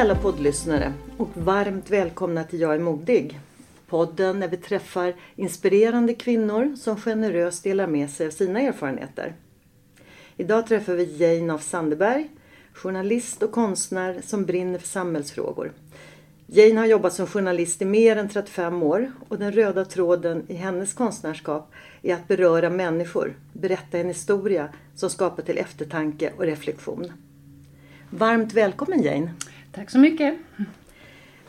alla poddlyssnare och varmt välkomna till Jag är modig. Podden där vi träffar inspirerande kvinnor som generöst delar med sig av sina erfarenheter. Idag träffar vi Jane af Sandeberg, journalist och konstnär som brinner för samhällsfrågor. Jane har jobbat som journalist i mer än 35 år och den röda tråden i hennes konstnärskap är att beröra människor, berätta en historia som skapar till eftertanke och reflektion. Varmt välkommen Jane! Tack så mycket.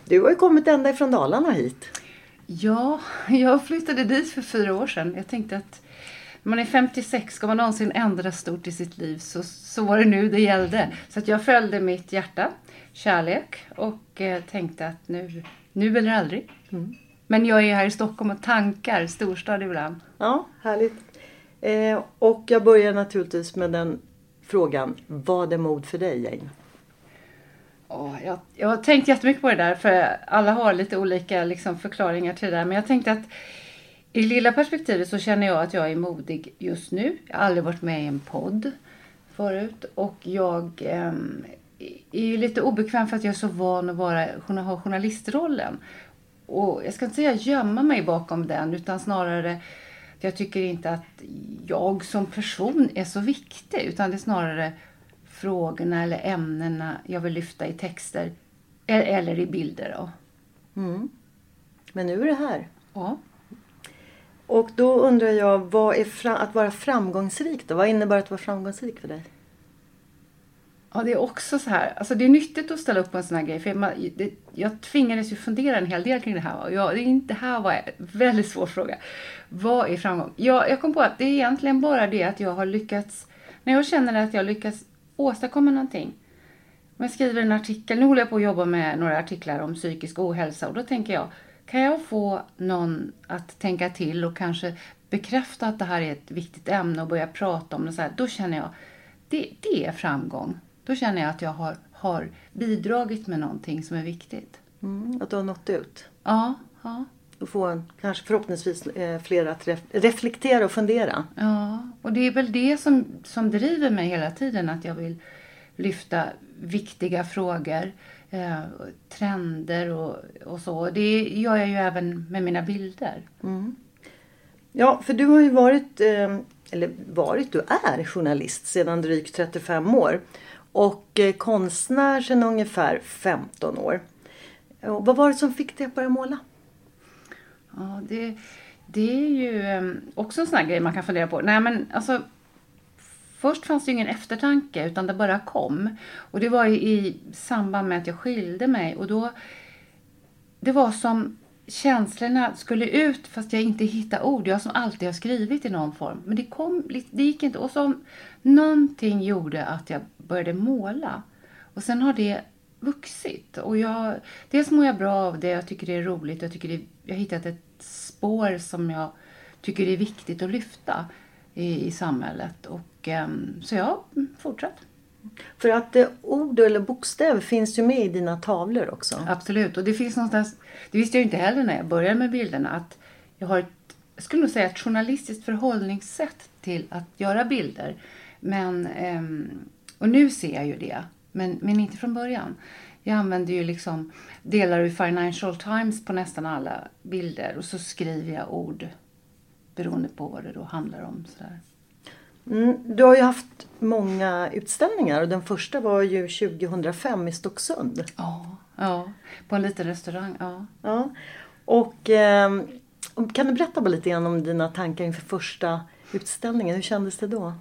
Du har ju kommit ända ifrån Dalarna hit. Ja, jag flyttade dit för fyra år sedan. Jag tänkte att när man är 56, ska man någonsin ändra stort i sitt liv så, så var det nu det gällde. Så att jag följde mitt hjärta, kärlek och eh, tänkte att nu, nu eller aldrig. Mm. Men jag är här i Stockholm och tankar storstad ibland. Ja, härligt. Eh, och jag börjar naturligtvis med den frågan. Vad är mod för dig, Jane? Oh, jag, jag har tänkt jättemycket på det där för alla har lite olika liksom, förklaringar till det där. Men jag tänkte att i lilla perspektivet så känner jag att jag är modig just nu. Jag har aldrig varit med i en podd förut och jag eh, är ju lite obekväm för att jag är så van att vara, ha journalistrollen. Och jag ska inte säga gömma mig bakom den utan snarare jag tycker inte att jag som person är så viktig utan det är snarare frågorna eller ämnena jag vill lyfta i texter eller i bilder. Då. Mm. Men nu är det här. Ja. Och då undrar jag, vad är att vara framgångsrik då? Vad innebär att vara framgångsrik för dig? Ja, det är också så här. Alltså det är nyttigt att ställa upp på en sån här grej. För man, det, jag tvingades ju fundera en hel del kring det här. Och jag, det, det här var en väldigt svår fråga. Vad är framgång? Jag, jag kom på att det är egentligen bara det att jag har lyckats. När jag känner att jag lyckas åstadkomma någonting. Om jag skriver en artikel, nu håller jag på att jobba med några artiklar om psykisk ohälsa och då tänker jag, kan jag få någon att tänka till och kanske bekräfta att det här är ett viktigt ämne och börja prata om det så här, då känner jag, det, det är framgång. Då känner jag att jag har, har bidragit med någonting som är viktigt. Mm, att du har nått ut? Ja. ja. Och få en, kanske förhoppningsvis eh, fler att ref reflektera och fundera. Ja, och det är väl det som, som driver mig hela tiden. Att jag vill lyfta viktiga frågor, eh, trender och, och så. Det gör jag ju även med mina bilder. Mm. Ja, för du har ju varit, eh, eller varit, du är journalist sedan drygt 35 år. Och eh, konstnär sedan ungefär 15 år. Och vad var det som fick dig att börja måla? Ja, det, det är ju ehm, också en sån här grej man kan fundera på. Nej, men alltså, först fanns det ju ingen eftertanke utan det bara kom. Och det var i samband med att jag skilde mig och då det var som känslorna skulle ut fast jag inte hittade ord. Jag som alltid har skrivit i någon form. Men det, kom, det gick inte. Och så någonting gjorde att jag började måla. Och sen har det vuxit. Och jag, dels mår jag bra av det, jag tycker det är roligt, jag tycker det, jag har hittat ett spår som jag tycker är viktigt att lyfta i, i samhället. Och, um, så jag fortsatt. För att eh, ord eller bokstäver finns ju med i dina tavlor också. Absolut. Och det finns någonstans, det visste jag inte heller när jag började med bilderna, att jag har ett, jag skulle nog säga ett journalistiskt förhållningssätt till att göra bilder. Men, ehm, och nu ser jag ju det, men, men inte från början. Jag använder ju liksom delar ur Financial Times på nästan alla bilder och så skriver jag ord beroende på vad det då handlar om. Sådär. Mm, du har ju haft många utställningar och den första var ju 2005 i Stocksund. Ja, ja på en liten restaurang. Ja. Ja. Och eh, kan du berätta bara lite grann om dina tankar inför första utställningen? Hur kändes det då?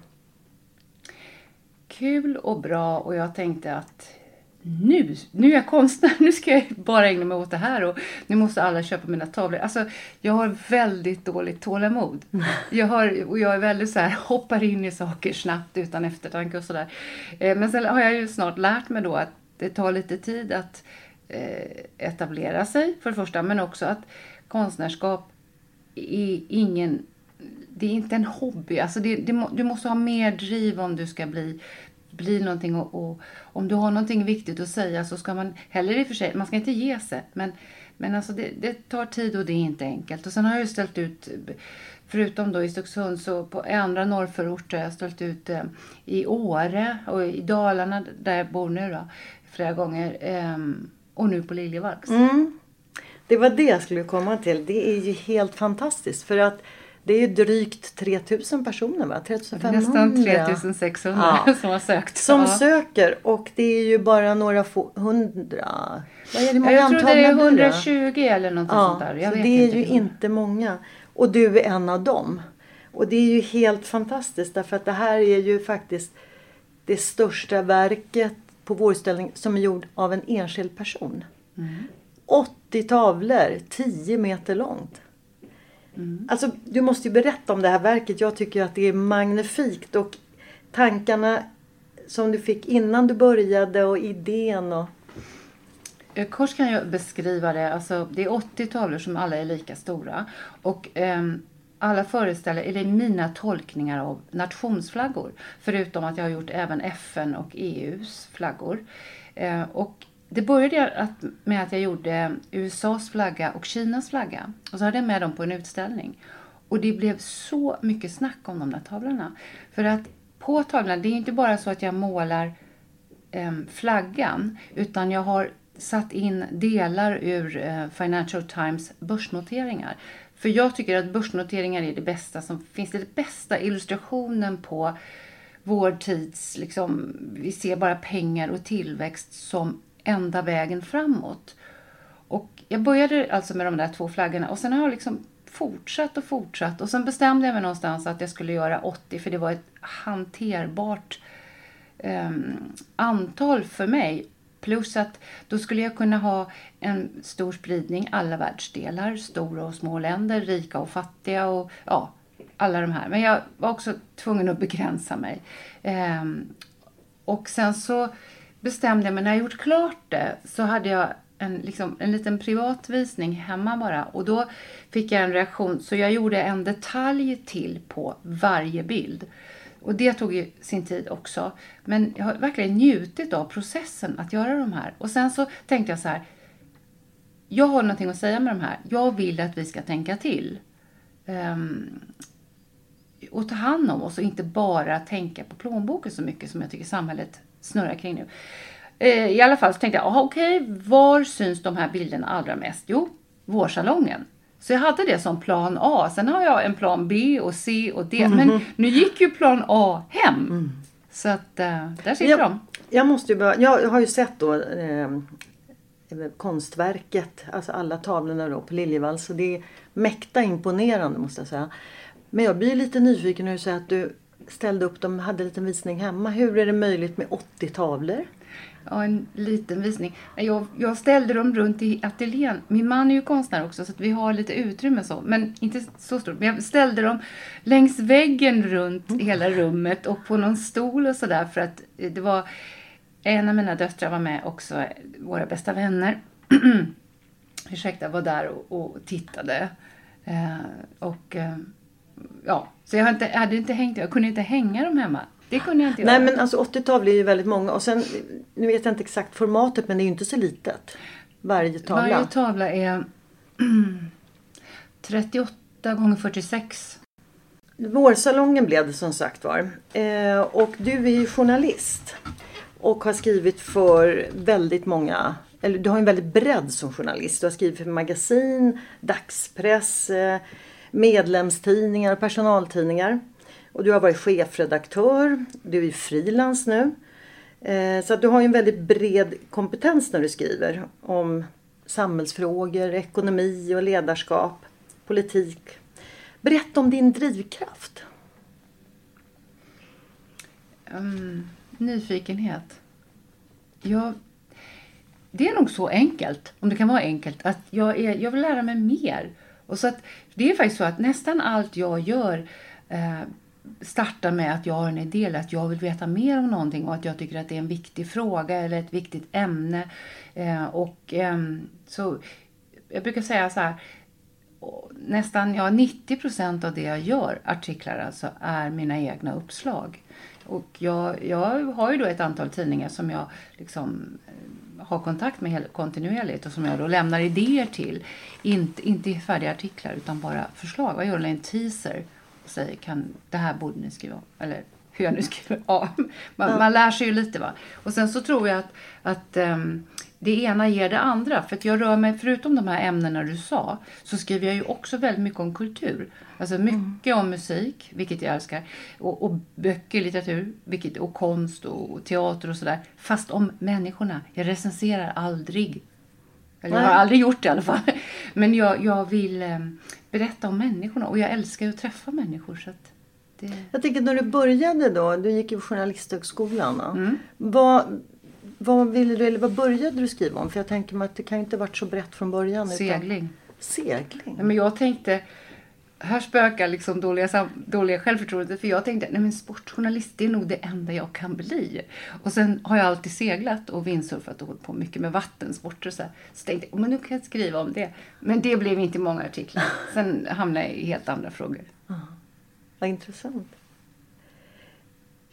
Kul och bra och jag tänkte att nu, nu är jag konstnär, nu ska jag bara ägna mig åt det här och nu måste alla köpa mina tavlor. Alltså, jag har väldigt dåligt tålamod. Jag, har, och jag är väldigt så här, hoppar in i saker snabbt utan eftertanke och sådär. Eh, men sen har jag ju snart lärt mig då att det tar lite tid att eh, etablera sig för det första, men också att konstnärskap är ingen det är inte en hobby. Alltså det, det, du måste ha mer driv om du ska bli bli någonting och, och, om du har någonting viktigt att säga så ska man heller i och för sig, man ska inte ge sig. Men, men alltså det, det tar tid och det är inte enkelt. Och sen har jag ju ställt ut, förutom då i Stocksund så på andra norrförorter har jag ställt ut eh, i Åre och i Dalarna där jag bor nu då, flera gånger. Eh, och nu på Liljevalchs. Mm. Det var det jag skulle komma till. Det är ju helt fantastiskt för att det är drygt 3000 personer va? 3500? Nästan 3600 ja. som har sökt. Som ja. söker och det är ju bara några få, hundra. Vad är det, många jag tror det är 120 eller något ja, sånt där. Jag så det är inte ju inte många. Och du är en av dem. Och det är ju helt fantastiskt därför att det här är ju faktiskt det största verket på vårställning som är gjord av en enskild person. Mm. 80 tavlor, 10 meter långt. Mm. Alltså, du måste ju berätta om det här verket. Jag tycker att det är magnifikt. Och tankarna som du fick innan du började och idén. Och... Eh, kort kan jag beskriva det. Alltså, det är 80 tavlor som alla är lika stora. Och um, alla föreställer, eller mina tolkningar av nationsflaggor. Förutom att jag har gjort även FN och EUs flaggor. Uh, och det började med att jag gjorde USAs flagga och Kinas flagga. Och så hade jag med dem på en utställning. Och det blev så mycket snack om de där tavlorna. För att på tavlorna, det är inte bara så att jag målar eh, flaggan, utan jag har satt in delar ur eh, Financial Times börsnoteringar. För jag tycker att börsnoteringar är det bästa som finns. Det är den bästa illustrationen på vår tids, liksom, vi ser bara pengar och tillväxt som enda vägen framåt. Och jag började alltså med de där två flaggorna och sen har jag liksom fortsatt och fortsatt och sen bestämde jag mig någonstans att jag skulle göra 80 för det var ett hanterbart eh, antal för mig. Plus att då skulle jag kunna ha en stor spridning, alla världsdelar, stora och små länder, rika och fattiga och ja, alla de här. Men jag var också tvungen att begränsa mig. Eh, och sen så bestämde jag mig, när jag gjort klart det, så hade jag en, liksom, en liten privat visning hemma bara. Och då fick jag en reaktion, så jag gjorde en detalj till på varje bild. Och det tog ju sin tid också. Men jag har verkligen njutit av processen att göra de här. Och sen så tänkte jag så här, jag har någonting att säga med de här. Jag vill att vi ska tänka till. Um, och ta hand om oss och inte bara tänka på plånboken så mycket som jag tycker samhället snurrar kring nu. Eh, I alla fall så tänkte jag, okej, okay, var syns de här bilderna allra mest? Jo, vårsalongen. Så jag hade det som plan A. Sen har jag en plan B och C och D. Mm -hmm. Men nu gick ju plan A hem. Mm. Så att uh, där sitter jag, de. Jag, måste ju bara, jag har ju sett då eh, konstverket, alltså alla tavlorna då på Liljevalchs. Så det är mäkta imponerande måste jag säga. Men jag blir lite nyfiken när du säger att du ställde upp dem, hade en liten visning hemma. Hur är det möjligt med 80 tavlor? Ja, en liten visning. Jag, jag ställde dem runt i ateljén. Min man är ju konstnär också så att vi har lite utrymme så. Men inte så stort. Men jag ställde dem längs väggen runt mm. hela rummet och på någon stol och sådär för att det var en av mina döttrar var med också, våra bästa vänner. Ursäkta, var där och, och tittade. Eh, och eh, ja, så jag inte, hade inte hängt, jag kunde inte hänga dem hemma. Det kunde jag inte göra. Nej men alltså 80 tavlor är ju väldigt många och sen, nu vet jag inte exakt formatet men det är ju inte så litet. Varje tavla. Varje tavla är 38 gånger 46. Vårsalongen blev det som sagt var. Eh, och du är ju journalist. Och har skrivit för väldigt många, eller du har en väldigt bredd som journalist. Du har skrivit för magasin, dagspress, eh, medlemstidningar och personaltidningar. Och du har varit chefredaktör, du är frilans nu. Eh, så att du har en väldigt bred kompetens när du skriver om samhällsfrågor, ekonomi och ledarskap, politik. Berätta om din drivkraft. Um, nyfikenhet. Jag, det är nog så enkelt, om det kan vara enkelt, att jag, är, jag vill lära mig mer. Och så att, det är faktiskt så att nästan allt jag gör eh, startar med att jag har en idé eller att jag vill veta mer om någonting och att jag tycker att det är en viktig fråga eller ett viktigt ämne. Eh, och eh, så Jag brukar säga så här, nästan ja, 90 procent av det jag gör, artiklar alltså, är mina egna uppslag. Och jag, jag har ju då ett antal tidningar som jag liksom eh, har kontakt med kontinuerligt och som jag då lämnar idéer till. Inte, inte färdiga artiklar utan bara förslag. Vad gör en teaser och säger kan, det här borde ni skriva om. Eller hur jag nu skriver. Ja, man, ja. man lär sig ju lite va. Och sen så tror jag att, att um, det ena ger det andra. För att jag rör mig, förutom de här ämnena du sa, så skriver jag ju också väldigt mycket om kultur. Alltså mycket mm. om musik, vilket jag älskar. Och, och, böcker, litteratur, vilket, och konst och teater och sådär. Fast om människorna. Jag recenserar aldrig. Eller jag har aldrig gjort det i alla fall. Men jag, jag vill eh, berätta om människorna och jag älskar att träffa människor. Så det... Jag tänker när du började då, du gick ju på Journalisthögskolan. Mm. Vad, vad ville du, eller vad började du skriva om? För jag tänker mig att det kan inte varit så brett från början. Segling. Utan... Segling? men jag tänkte, här spökar liksom dåliga, dåliga självförtroendet. För jag tänkte, nej men sportjournalist det är nog det enda jag kan bli. Och sen har jag alltid seglat och vindsurfat och hållit på mycket med vattensporter och så. Här. Så tänkte jag, men nu kan jag skriva om det. Men det blev inte många artiklar. Sen hamnade jag i helt andra frågor. Ah, vad intressant.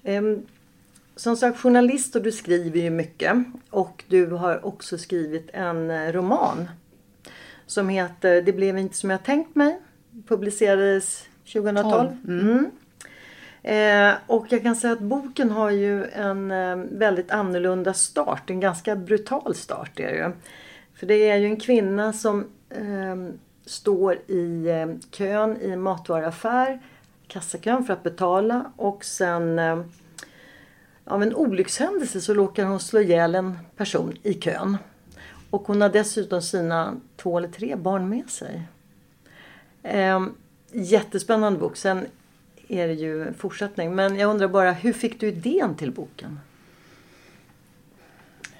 Um, som sagt journalist och du skriver ju mycket. Och du har också skrivit en eh, roman. Som heter Det blev inte som jag tänkt mig. Publicerades 2012. Mm. Eh, och jag kan säga att boken har ju en eh, väldigt annorlunda start. En ganska brutal start är det ju. För det är ju en kvinna som eh, står i eh, kön i en matvaruaffär. Kassakön för att betala. Och sen eh, av en olyckshändelse så råkar hon slå ihjäl en person i kön. Och hon har dessutom sina två eller tre barn med sig. Eh, jättespännande bok. Sen är det ju en fortsättning. Men jag undrar bara, hur fick du idén till boken?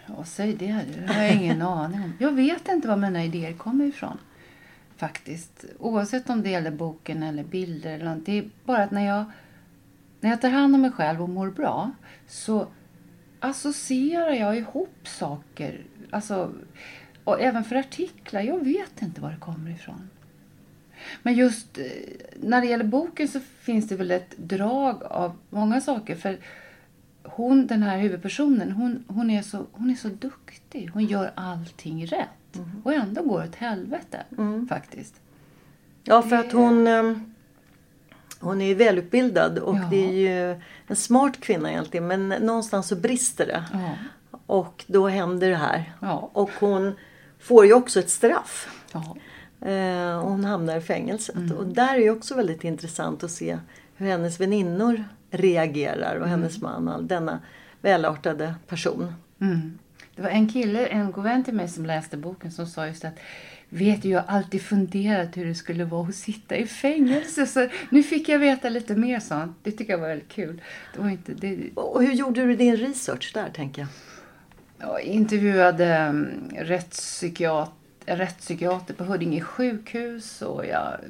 Ja, säg det. du. Det har jag ingen aning om. Jag vet inte var mina idéer kommer ifrån. Faktiskt. Oavsett om det gäller boken eller bilder eller något. Det är bara att när jag när jag tar hand om mig själv och mår bra så associerar jag ihop saker. Alltså, och även för artiklar. Jag vet inte var det kommer ifrån. Men just eh, när det gäller boken så finns det väl ett drag av många saker. För hon, den här huvudpersonen, hon, hon, är, så, hon är så duktig. Hon gör allting rätt. Mm. Och ändå går det åt helvete, mm. faktiskt. Ja, för att hon... Um hon är ju välutbildad och ja. det är ju en smart kvinna egentligen men någonstans så brister det. Ja. Och då händer det här. Ja. Och hon får ju också ett straff. Eh, hon hamnar i fängelset. Mm. Och där är det också väldigt intressant att se hur hennes väninnor reagerar och mm. hennes man, denna välartade person. Mm. Det var en kille, en god vän till mig som läste boken som sa just att vet du, jag har alltid funderat hur det skulle vara att sitta i fängelse. Så nu fick jag veta lite mer sånt. Det tycker jag var väldigt kul. Det var inte, det... Och hur gjorde du din research där, tänker jag? Jag intervjuade um, rättspsykiater, rättspsykiater på Huddinge sjukhus och jag,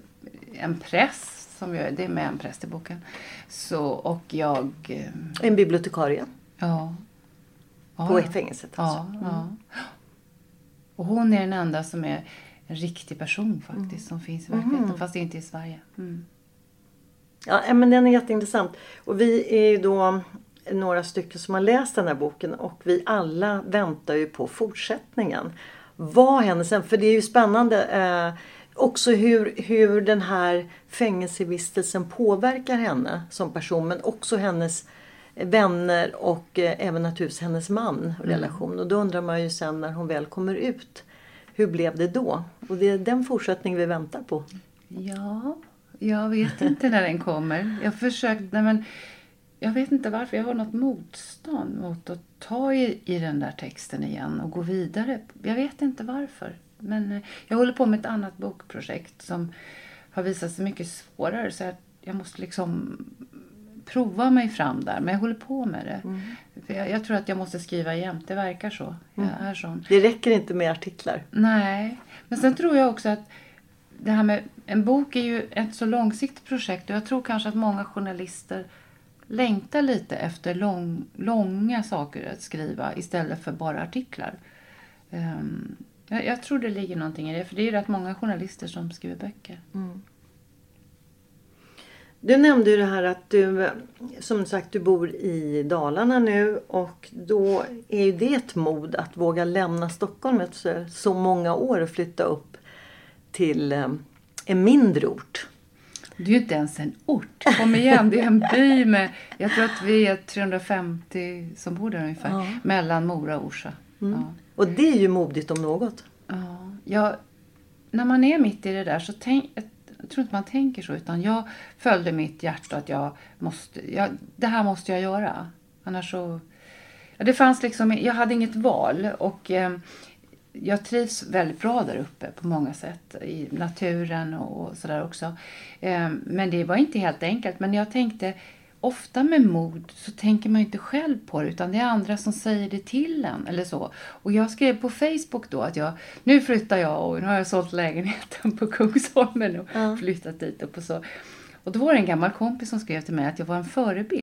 en präst, som jag, det är med en präst i boken. Så, och jag... Um, en bibliotekarie? Ja. På ja. fängelset alltså? Ja, ja. Och hon är den enda som är en riktig person faktiskt mm. som finns i verkligheten. Mm. Fast inte i Sverige. Mm. Ja, men den är jätteintressant. Och vi är ju då några stycken som har läst den här boken och vi alla väntar ju på fortsättningen. Vad händer sen? För det är ju spännande eh, också hur, hur den här fängelsevistelsen påverkar henne som person men också hennes vänner och eh, även naturligtvis hennes man och relation. Mm. Och då undrar man ju sen när hon väl kommer ut, hur blev det då? Och det är den fortsättning vi väntar på. Ja, jag vet inte när den kommer. Jag försökte, men jag vet inte varför. Jag har något motstånd mot att ta i, i den där texten igen och gå vidare. Jag vet inte varför. Men eh, jag håller på med ett annat bokprojekt som har visat sig mycket svårare. Så jag, jag måste liksom prova mig fram där. Men jag håller på med det. Mm. Jag, jag, tror att jag måste skriva jämt. Det verkar så. Mm. är sån. Det räcker inte med artiklar. Nej. Men sen tror jag också att det här med en bok är ju ett så långsiktigt projekt. Och jag tror kanske att många journalister längtar lite efter lång, långa saker att skriva istället för bara artiklar. Um, jag, jag, tror det ligger någonting i det, för det är ju rätt många journalister som skriver böcker. Mm. Du nämnde ju det här att du, som sagt, du bor i Dalarna nu och då är ju det ett mod att våga lämna Stockholm efter så många år och flytta upp till eh, en mindre ort. Det är ju inte ens en ort. Kom igen, det är en by med, jag tror att vi är 350 som bor där ungefär, ja. mellan Mora och Orsa. Mm. Ja. Och det är ju modigt om något. Ja, jag, när man är mitt i det där så tänk, jag tror inte man tänker så, utan jag följde mitt hjärta att jag måste, jag, det här måste jag göra. Annars så, ja, det fanns liksom, jag hade inget val och eh, jag trivs väldigt bra där uppe på många sätt. I naturen och sådär också. Eh, men det var inte helt enkelt. Men jag tänkte, ofta med mod så tänker man inte själv på det utan det är andra som säger det till en eller så. Och jag skrev på Facebook då att jag, nu flyttar jag och nu har jag sålt lägenheten på Kungsholmen och ja. flyttat dit upp och så. Och då var det en gammal kompis som skrev till mig att jag var en förebild.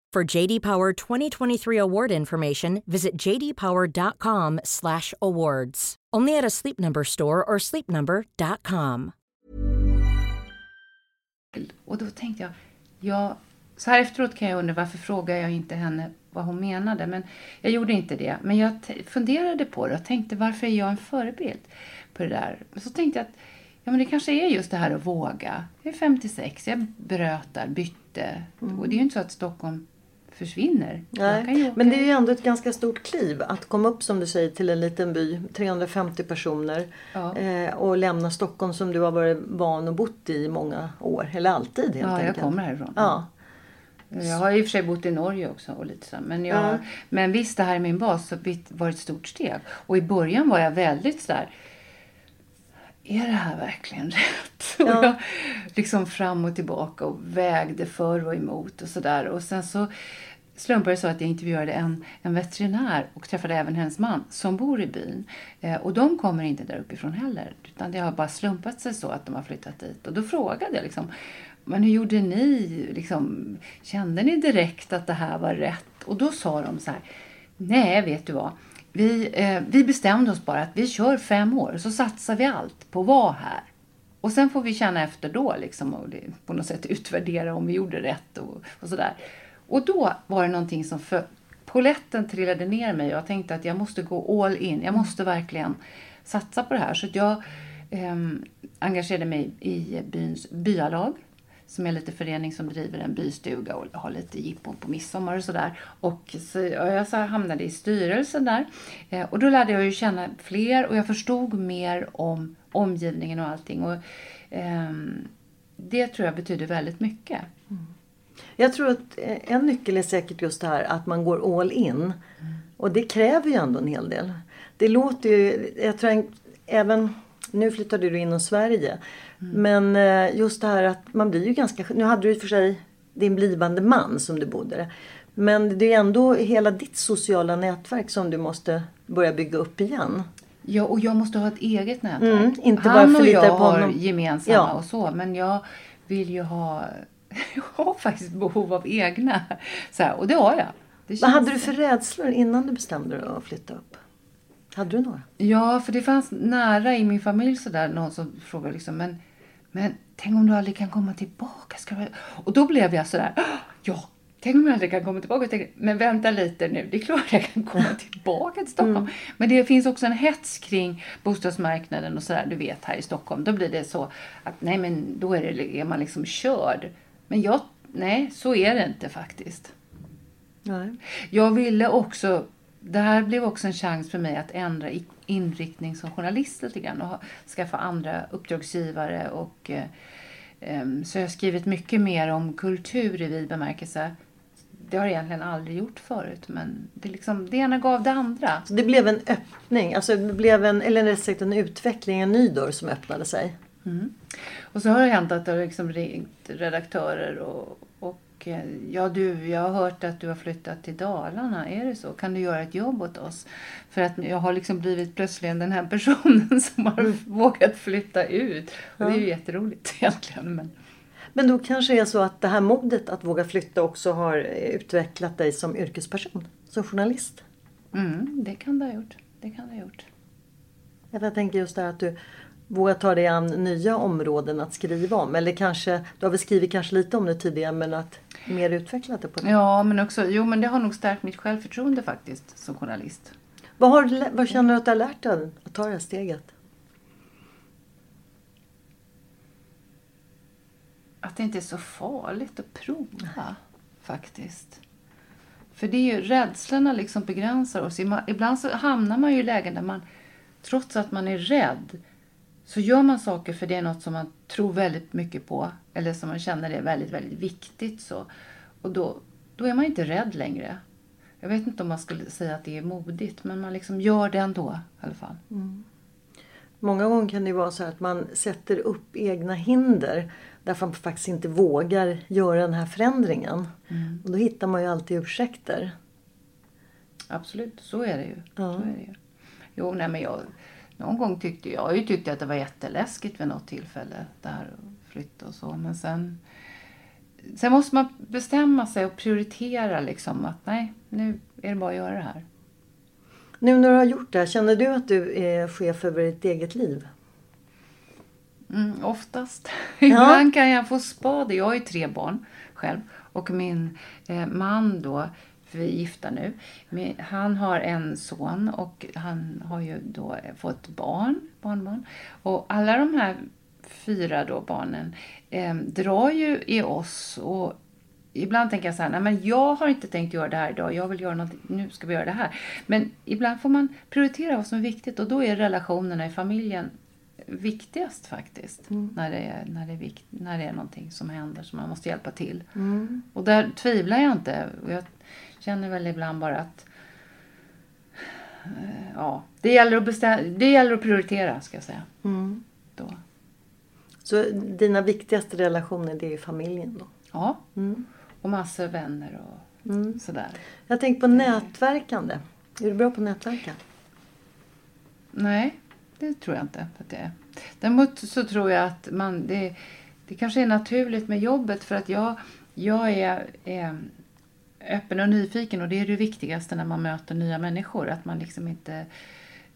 For JD Power 2023 award information, visit jdpower.com/awards. Only at a Sleep Number store or sleepnumber.com. Och då tänkte jag, ja, så här efteråt kan jag undra varför frågar jag inte henne vad hon menade. Men jag gjorde inte det. Men jag funderade på det och tänkte varför är jag en förebild på det där. Men så tänkte jag att ja, men det kanske är just det här att våga. Jag är 56, jag bröt där, bytte. Mm. Och det är ju inte så att Stockholm försvinner. Nej, men det är ju ändå ett ganska stort kliv att komma upp som du säger till en liten by, 350 personer ja. eh, och lämna Stockholm som du har varit van och bott i många år, eller alltid helt ja, enkelt. Ja, jag kommer härifrån. Ja. Jag har i och för sig bott i Norge också och lite så. Men, jag, ja. men visst, det här är min bas så var ett stort steg. Och i början var jag väldigt sådär är det här verkligen rätt? Ja. Och jag liksom fram och tillbaka och vägde för och emot och sådär. Och sen så slumpade det så att jag intervjuade en, en veterinär och träffade även hennes man som bor i byn. Eh, och de kommer inte där uppifrån heller. Utan det har bara slumpat sig så att de har flyttat dit. Och då frågade jag liksom, men hur gjorde ni? Liksom, kände ni direkt att det här var rätt? Och då sa de så här, nej vet du vad. Vi, eh, vi bestämde oss bara att vi kör fem år så satsar vi allt på att vara här. Och sen får vi känna efter då liksom och på något sätt utvärdera om vi gjorde rätt och, och sådär. Och då var det någonting som för poletten trillade ner mig och jag tänkte att jag måste gå all in. Jag måste verkligen satsa på det här. Så jag eh, engagerade mig i byns byalag som är lite förening som driver en bystuga och har lite jippon på midsommar och sådär. Och, så, och jag så hamnade i styrelsen där. Eh, och då lärde jag ju känna fler och jag förstod mer om omgivningen och allting. Och, eh, det tror jag betyder väldigt mycket. Jag tror att en nyckel är säkert just det här att man går all in. Och det kräver ju ändå en hel del. Det låter ju, jag tror även, nu flyttade du in i Sverige. Mm. Men eh, just det här att man blir ju ganska, nu hade du i och för sig din blivande man som du bodde där. Men det är ändå hela ditt sociala nätverk som du måste börja bygga upp igen. Ja, och jag måste ha ett eget nätverk. Mm, inte Han bara och jag på har honom. gemensamma Ja. och så, men jag vill ju ha... Jag har faktiskt behov av egna. Så här, och det har jag. Det Vad hade du för rädslor innan du bestämde dig att flytta upp? Hade du några? Ja, för det fanns nära i min familj sådär någon som frågade liksom, men, men tänk om du aldrig kan komma tillbaka? Ska du... Och då blev jag sådär, "Ah, ja, tänk om jag aldrig kan komma tillbaka? Tänkte, men vänta lite nu, det är klart jag kan komma tillbaka till Stockholm. Men det finns också en hets kring bostadsmarknaden och sådär, du vet här i Stockholm. Då blir det så att nej men då är, det, är man liksom körd. Men jag, nej så är det inte faktiskt. Nej. Jag ville också, det här blev också en chans för mig att ändra inriktning som journalist lite grann och skaffa andra uppdragsgivare. Och, eh, så jag har skrivit mycket mer om kultur i vid bemärkelse. Det har jag egentligen aldrig gjort förut men det, liksom, det ena gav det andra. Så det blev en öppning, alltså det blev en, eller rätt sagt en utveckling, en ny dörr som öppnade sig. Och så har det hänt att det har liksom ringt redaktörer och, och eh, ja du, jag har hört att du har flyttat till Dalarna. Är det så? Kan du göra ett jobb åt oss? För att jag har liksom blivit plötsligen den här personen som har vågat flytta ut. Och det är ju jätteroligt egentligen. Men... Men då kanske det är så att det här modet att våga flytta också har utvecklat dig som yrkesperson, som journalist. Mm, det kan det ha gjort. Det kan det ha gjort. Jag tänker just det här att du vågar ta dig an nya områden att skriva om. Eller kanske, du har väl skrivit kanske lite om det tidigare men att mer utvecklat det på det. Ja, men också, jo men det har nog stärkt mitt självförtroende faktiskt som journalist. Vad, har, vad känner du att du har lärt dig att ta det här steget? att det inte är så farligt att prova faktiskt. För det är ju rädslorna liksom begränsar oss. Ibland så hamnar man ju i lägen där man trots att man är rädd så gör man saker för det är något som man tror väldigt mycket på eller som man känner är väldigt, väldigt viktigt. Så. Och då, då är man inte rädd längre. Jag vet inte om man skulle säga att det är modigt men man liksom gör det ändå i alla fall. Många gånger kan det vara så att man sätter upp egna hinder därför man faktiskt inte vågar göra den här förändringen. Och då hittar man ju alltid ursäkter. Absolut, så är det ju. Ja. Så är det ju. Jo, nej, men jag, någon gång tyckte jag, jag ju tyckt att det var jätteläskigt vid något tillfälle där flytta och så. Men sen, sen måste man bestämma sig och prioritera liksom att nej, nu är det bara att göra det här. Nu när du har gjort det här, känner du att du är chef över ditt eget liv? Mm, oftast. Ibland kan jag få spade. Jag har ju tre barn själv. Och min eh, man då, för vi är gifta nu. Men han har en son och han har ju då fått barn, barnbarn. Och alla de här fyra då barnen eh, drar ju i oss. Och ibland tänker jag så här, nej men jag har inte tänkt göra det här idag. Jag vill göra något, nu ska vi göra det här. Men ibland får man prioritera vad som är viktigt och då är relationerna i familjen viktigast faktiskt. När, det är, när, det är vikt, när det är någonting som händer som man måste hjälpa till. Och där tvivlar jag inte. Och jag känner väl ibland bara att eh, ja, det gäller att, bestäm- det gäller att prioritera ska jag säga. Då. Så dina viktigaste relationer det är ju familjen då? Ja, och massor vänner och Sådär. Jag tänker på nätverkande. Är du bra på att nätverka? Nej, det tror jag inte att det är. Däremot så tror jag att man, det, det kanske är naturligt med jobbet för att jag, jag är, är öppen och nyfiken och det är det viktigaste när man möter nya människor. Att man liksom inte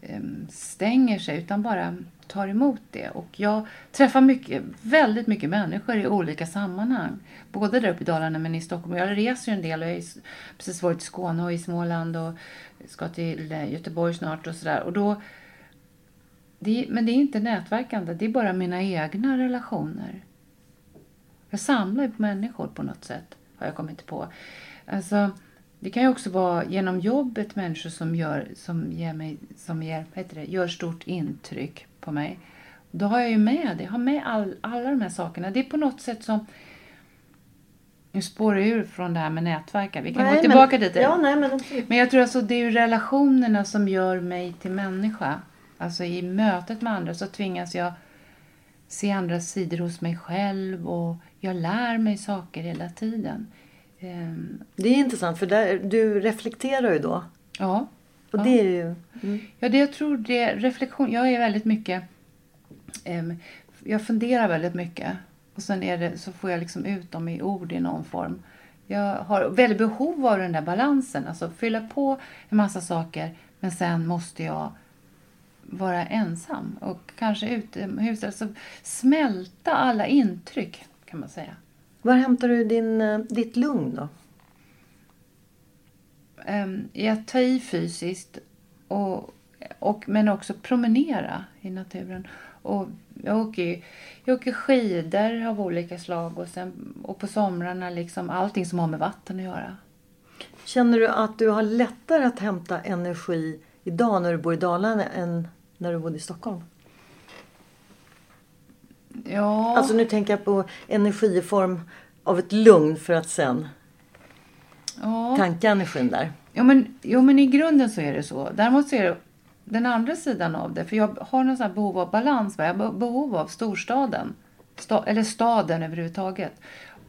ehm, stänger sig utan bara tar emot det. Och jag träffar mycket, väldigt mycket människor i olika sammanhang. Både där uppe i Dalarna men i Stockholm. Jag reser ju en del och jag har precis varit i Skåne och i Småland och ska till Göteborg snart och sådär. Och då det, men det är inte nätverkande, det är bara mina egna relationer. Jag samlar ju på människor på något sätt, har jag kommit på. Alltså, det kan ju också vara genom jobbet människor som gör, som ger, mig, som ger, heter det, gör stort intryck på mig. Då har jag ju med det, jag har med all, alla de här sakerna. Det är på något sätt som... Nu spårar ur från det här med nätverka. Vi kan Nej, gå tillbaka men, dit. Ja, nej, men. Men jag tror alltså det är ju relationerna som gör mig till människa. Alltså i mötet med andra så tvingas jag se andra sidor hos mig själv och jag lär mig saker hela tiden. Ehm, Det är intressant för där, du reflekterar ju då. ja. Och Ja. det är ju... Mm. Ja, det jag tror det reflektion. Jag är väldigt mycket... ehm, jag funderar väldigt mycket. Och sen är det, så får jag liksom ut dem i ord i någon form. Jag har väldigt behov av den där balansen. Alltså fylla på en massa saker men sen måste jag vara ensam och kanske utomhus. Alltså smälta alla intryck kan man säga. Var hämtar du din, eh, ditt lugn då? i att ta i fysiskt och, och, men också promenera i naturen. Och jag, åker, jag åker skidor av olika slag och, sen, och på somrarna liksom allting som har med vatten att göra. Känner du att du har lättare att hämta energi idag när du bor i Dalarna än när du bodde i Stockholm? Ja, Alltså nu tänker jag på energi i form av ett lugn för att sen ja. tanka energin där. Jo men, jo, men i grunden så är det så. Däremot så är det den andra sidan av det. För jag har någon sån här behov av balans. va? Jag har behov av storstaden. Sta, eller staden överhuvudtaget.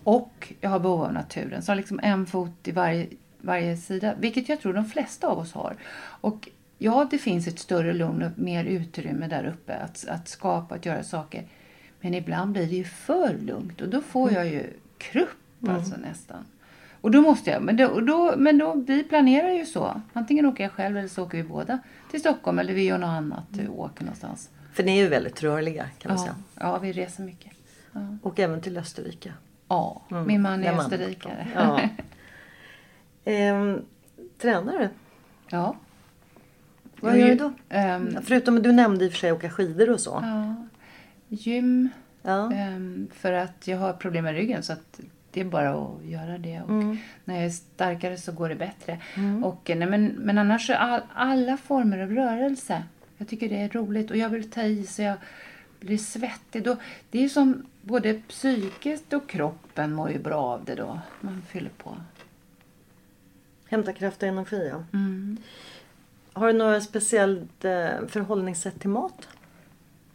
Och jag har behov av naturen. Så jag har liksom en fot i varje, varje sida. Vilket jag tror de flesta av oss har. Och ja, det finns ett större lugn och mer utrymme där uppe. Att, att skapa, att göra saker. Men ibland blir det ju för lugnt. Och då får jag ju krupp alltså nästan. Och då måste jag, men, då, och då, men då, vi planerar ju så. Antingen åker jag själv eller så åker vi båda till Stockholm eller vi gör något annat, vi åker någonstans. För ni är ju väldigt rörliga kan man Ja, säga. ja, vi reser mycket. Ja, Och även till Österrike. ja. Mm, min man är man- österrikare. Ja. ehm, tränar du? ja. Vad gör du då? ehm, Förutom att du nämnde i och för sig åka skidor och så. ja. Gym, Ja. ehm, för att jag har problem med ryggen så att det är bara att göra det. Och Mm. När jag är starkare så går det bättre. Och, eh, nej, men, men annars är all, alla former av rörelse. Jag tycker det är roligt och jag vill ta i så jag blir svettig. Då, det är som både psykiskt och kroppen mår ju bra av det då. Man fyller på. Hämta kraft och energi ja. Mm. Har du några speciellt eh, förhållningssätt till mat?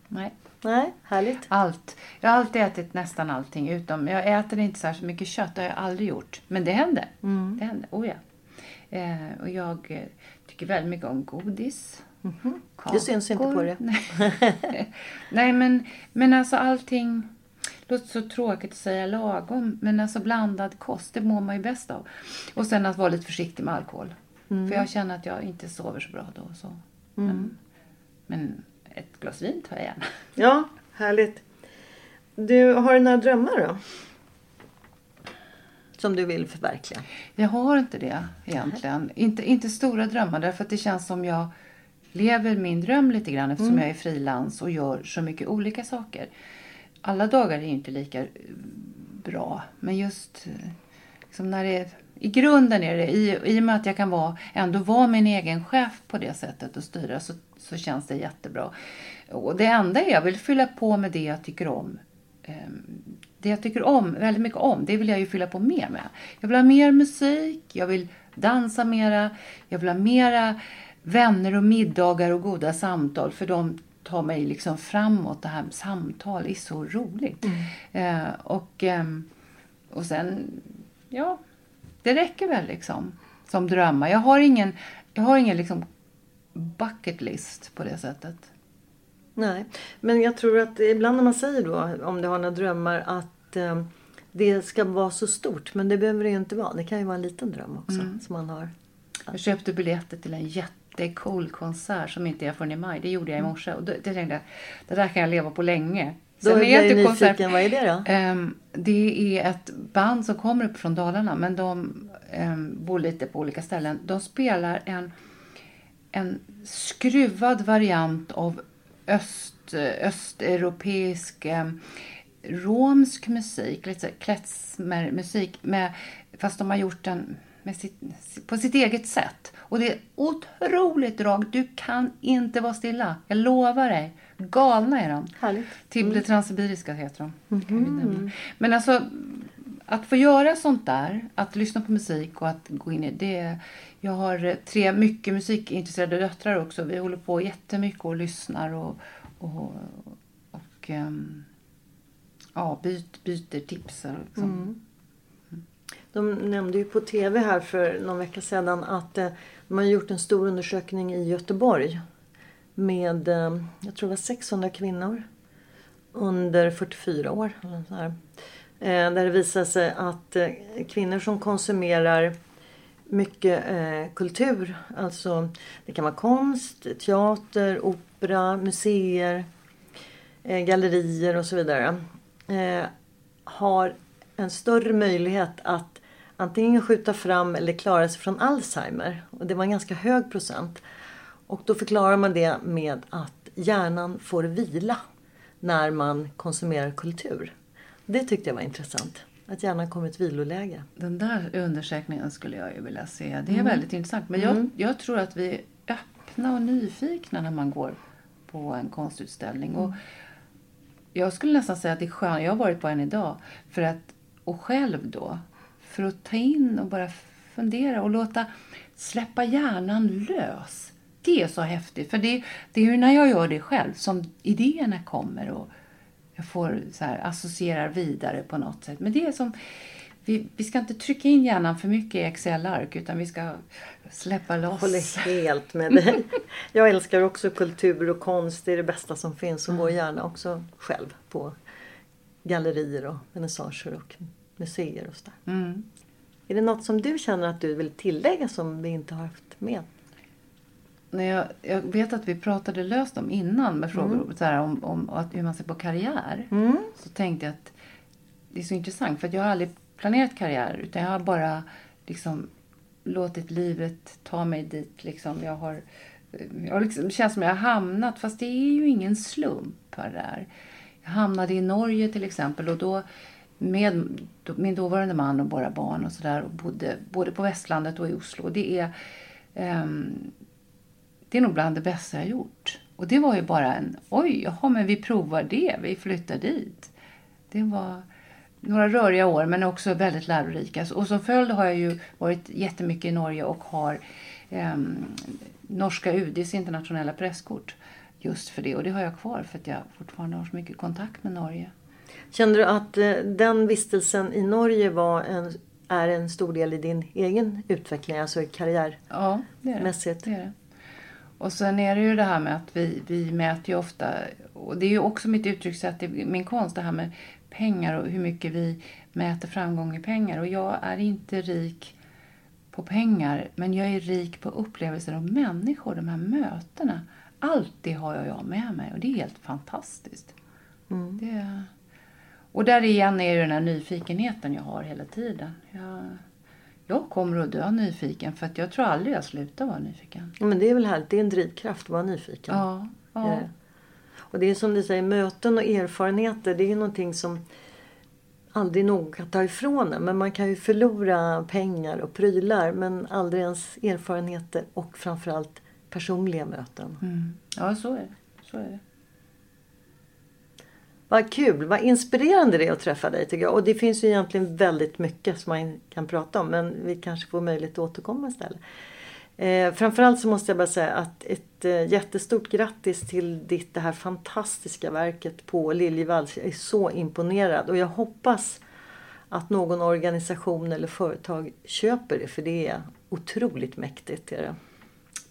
Nej. Nej, härligt. Allt. Jag har alltid ätit nästan allting utom, jag äter inte särskilt mycket kött, det har jag aldrig gjort. Men det händer. Mm. Det händer, oh ja. Eh, och jag eh, tycker väldigt mycket om godis. Mhm. Det syns inte på det. Nej men, men alltså allting, låter så tråkigt att säga lagom, men alltså blandad kost, det mår man ju bäst av. Och sen att vara lite försiktig med alkohol. Mm. För jag känner att jag inte sover så bra då. Så. Men, men ett glas vin tar jag gärna. Ja, härligt. Du, har du några drömmar då? Som du vill förverkliga? Jag har inte det egentligen. Inte, inte stora drömmar därför att det känns som jag lever min dröm lite grann eftersom jag är frilans och gör så mycket olika saker. Alla dagar är inte lika eh, bra men just eh, liksom när det är, i grunden är det, i, i och med att jag kan vara, ändå vara min egen chef på det sättet och styra så, så känns det jättebra. Och det enda är jag vill fylla på med det jag tycker om. Ehm, det jag tycker om, väldigt mycket om, det vill jag ju fylla på mer med. Jag vill ha mer musik, jag vill dansa mera, jag vill ha mera vänner och middagar och goda samtal för de tar mig liksom framåt. Det här med samtal är så roligt. Eh, och, ehm, och sen, ja, Det räcker väl liksom som drömmar. Jag har ingen, jag har ingen liksom bucket list på det sättet. Nej, men jag tror att ibland när man säger då om du har några drömmar att eh, det ska vara så stort. Men det behöver det ju inte vara. Det kan ju vara en liten dröm också Mm. som man har. Jag köpte biljetter till en jättecool konsert som inte är förrän i maj. Det gjorde jag i morse. Och då, det tänkte jag, det där kan jag leva på länge. Då Sen är jag nyfiken. Vad är det då? Ehm, det är ett band som kommer upp från Dalarna men de ehm, bor lite på olika ställen. De spelar en, en skruvad variant av öst, östeuropeisk ehm, romsk musik, lite klezmermusik, med, fast de har gjort den sitt, på sitt eget sätt. Och det är otroligt rakt. Du kan inte vara stilla. Jag lovar dig. Galna är de. Härligt. Tibble Transsibiriska heter de. Kan vi nämna. Men alltså, att få göra sånt där, att lyssna på musik och att gå in i det. Jag har eh, tre mycket musikintresserade döttrar också. Vi håller på jättemycket och lyssnar och, och, och ehm, ja, byt, byter tips. Liksom. De nämnde ju på tv här för någon vecka sedan att eh, de har gjort en stor undersökning i Göteborg. Med, eh, jag tror det var 600 kvinnor. Under 44 år. Eh, där det visar sig att eh, kvinnor som konsumerar mycket kultur. Alltså det kan vara konst, teater, opera, museer, gallerier och så vidare. Har en större möjlighet att antingen skjuta fram eller klara sig från Alzheimer. Och det var en ganska hög procent. Och då förklarar man det med att hjärnan får vila när man konsumerar kultur. Det tyckte jag var intressant. Att hjärnan kommer i ett viloläge. Den där undersökningen skulle jag ju vilja se. Det är väldigt intressant. Men jag, jag tror att vi är öppna och nyfikna när man går på en konstutställning. Och jag skulle nästan säga att det är skönt. Jag har varit på en idag. För att, och själv då. För att ta in och bara fundera och låta släppa hjärnan lös. Det är så häftigt. För det, det är ju när jag gör det själv som idéerna kommer. och jag får så här, associerar vidare på något sätt. Men det är som, vi, vi ska inte trycka in hjärnan för mycket i Excel-ark utan vi ska släppa loss. Håller helt med dig. Jag älskar också kultur och konst. Det är det bästa som finns. Och går gärna också själv på gallerier och vernissager och museer och sådär. Mm. Är det något som du känner att du vill tillägga som vi inte har haft med? När jag, jag vet att vi pratade löst om innan med frågor så här, om, om att, hur man ser på karriär. Så tänkte jag att det är så intressant för att jag har aldrig planerat karriär utan jag har bara liksom låtit livet ta mig dit. Liksom. Jag har, jag har liksom, det känns som jag har hamnat, fast det är ju ingen slump här där. Jag hamnade i Norge till exempel och då med då- min dåvarande man och våra barn och sådär både på västlandet och i Oslo. Och det är ehm, det är nog bland det bästa jag gjort. Och det var ju bara en, oj, jaha, men vi provar det, vi flyttar dit. Det var några röriga år men också väldigt lärorika. Och som följd har jag ju varit jättemycket i Norge och har ehm, norska UDs internationella presskort just för det. Och det har jag kvar för att jag fortfarande har så mycket kontakt med Norge. Kände du att eh, den vistelsen i Norge var en, är en stor del i din egen utveckling, alltså karriär? Ja, det är det. Det, är det. Och sen är det ju det här med att vi, vi mäter ju ofta, och det är ju också mitt uttryckssätt i min konst, det här med pengar och hur mycket vi mäter framgång i pengar. Och jag är inte rik på pengar, men jag är rik på upplevelser av människor, de här mötena. Allt det har jag med mig och det är helt fantastiskt. Det, och där igen är det den här nyfikenheten jag har hela tiden. Jag, jag kommer att dö nyfiken för att jag tror aldrig jag slutar vara nyfiken. Men det är väl härligt, det är en drivkraft att vara nyfiken. Ja, ja. det. Och det är som du säger, möten och erfarenheter det är ju någonting som aldrig någon kan ta ifrån en. Men man kan ju förlora pengar och prylar men aldrig ens erfarenheter och framförallt personliga möten. Mm. ja så är det. Så är det. Vad kul, vad inspirerande det är att träffa dig tycker jag. Och det finns ju egentligen väldigt mycket som man kan prata om men vi kanske får möjlighet att återkomma istället. Eh, framförallt så måste jag bara säga att ett eh, jättestort grattis till ditt det här fantastiska verket på Liljevalchs. Jag är så imponerad och jag hoppas att någon organisation eller företag köper det för det är otroligt mäktigt. Är det.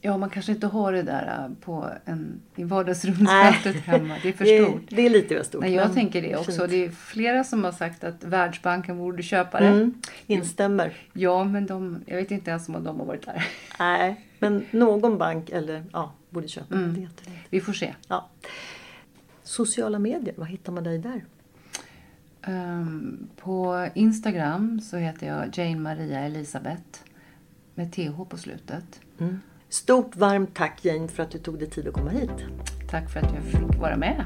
Ja, man kanske inte har det där äh, på en, i vardagsrumsskyltet hemma. Det är för stort. Det, det är lite för stort. Nej, jag tänker det också. Fint. Det är flera som har sagt att Världsbanken borde köpa det. Mm, instämmer. Ja, men de, jag vet inte ens om de har varit där. Nej, men någon bank eller, ja, borde köpa mm. det. Vi får se. Ja. Sociala medier, vad hittar man dig där? Um, på Instagram så heter jag Jane Maria Elisabeth med TH på slutet. Mm. Stort varmt tack Jane för att du tog dig tid att komma hit. Tack för att jag fick vara med.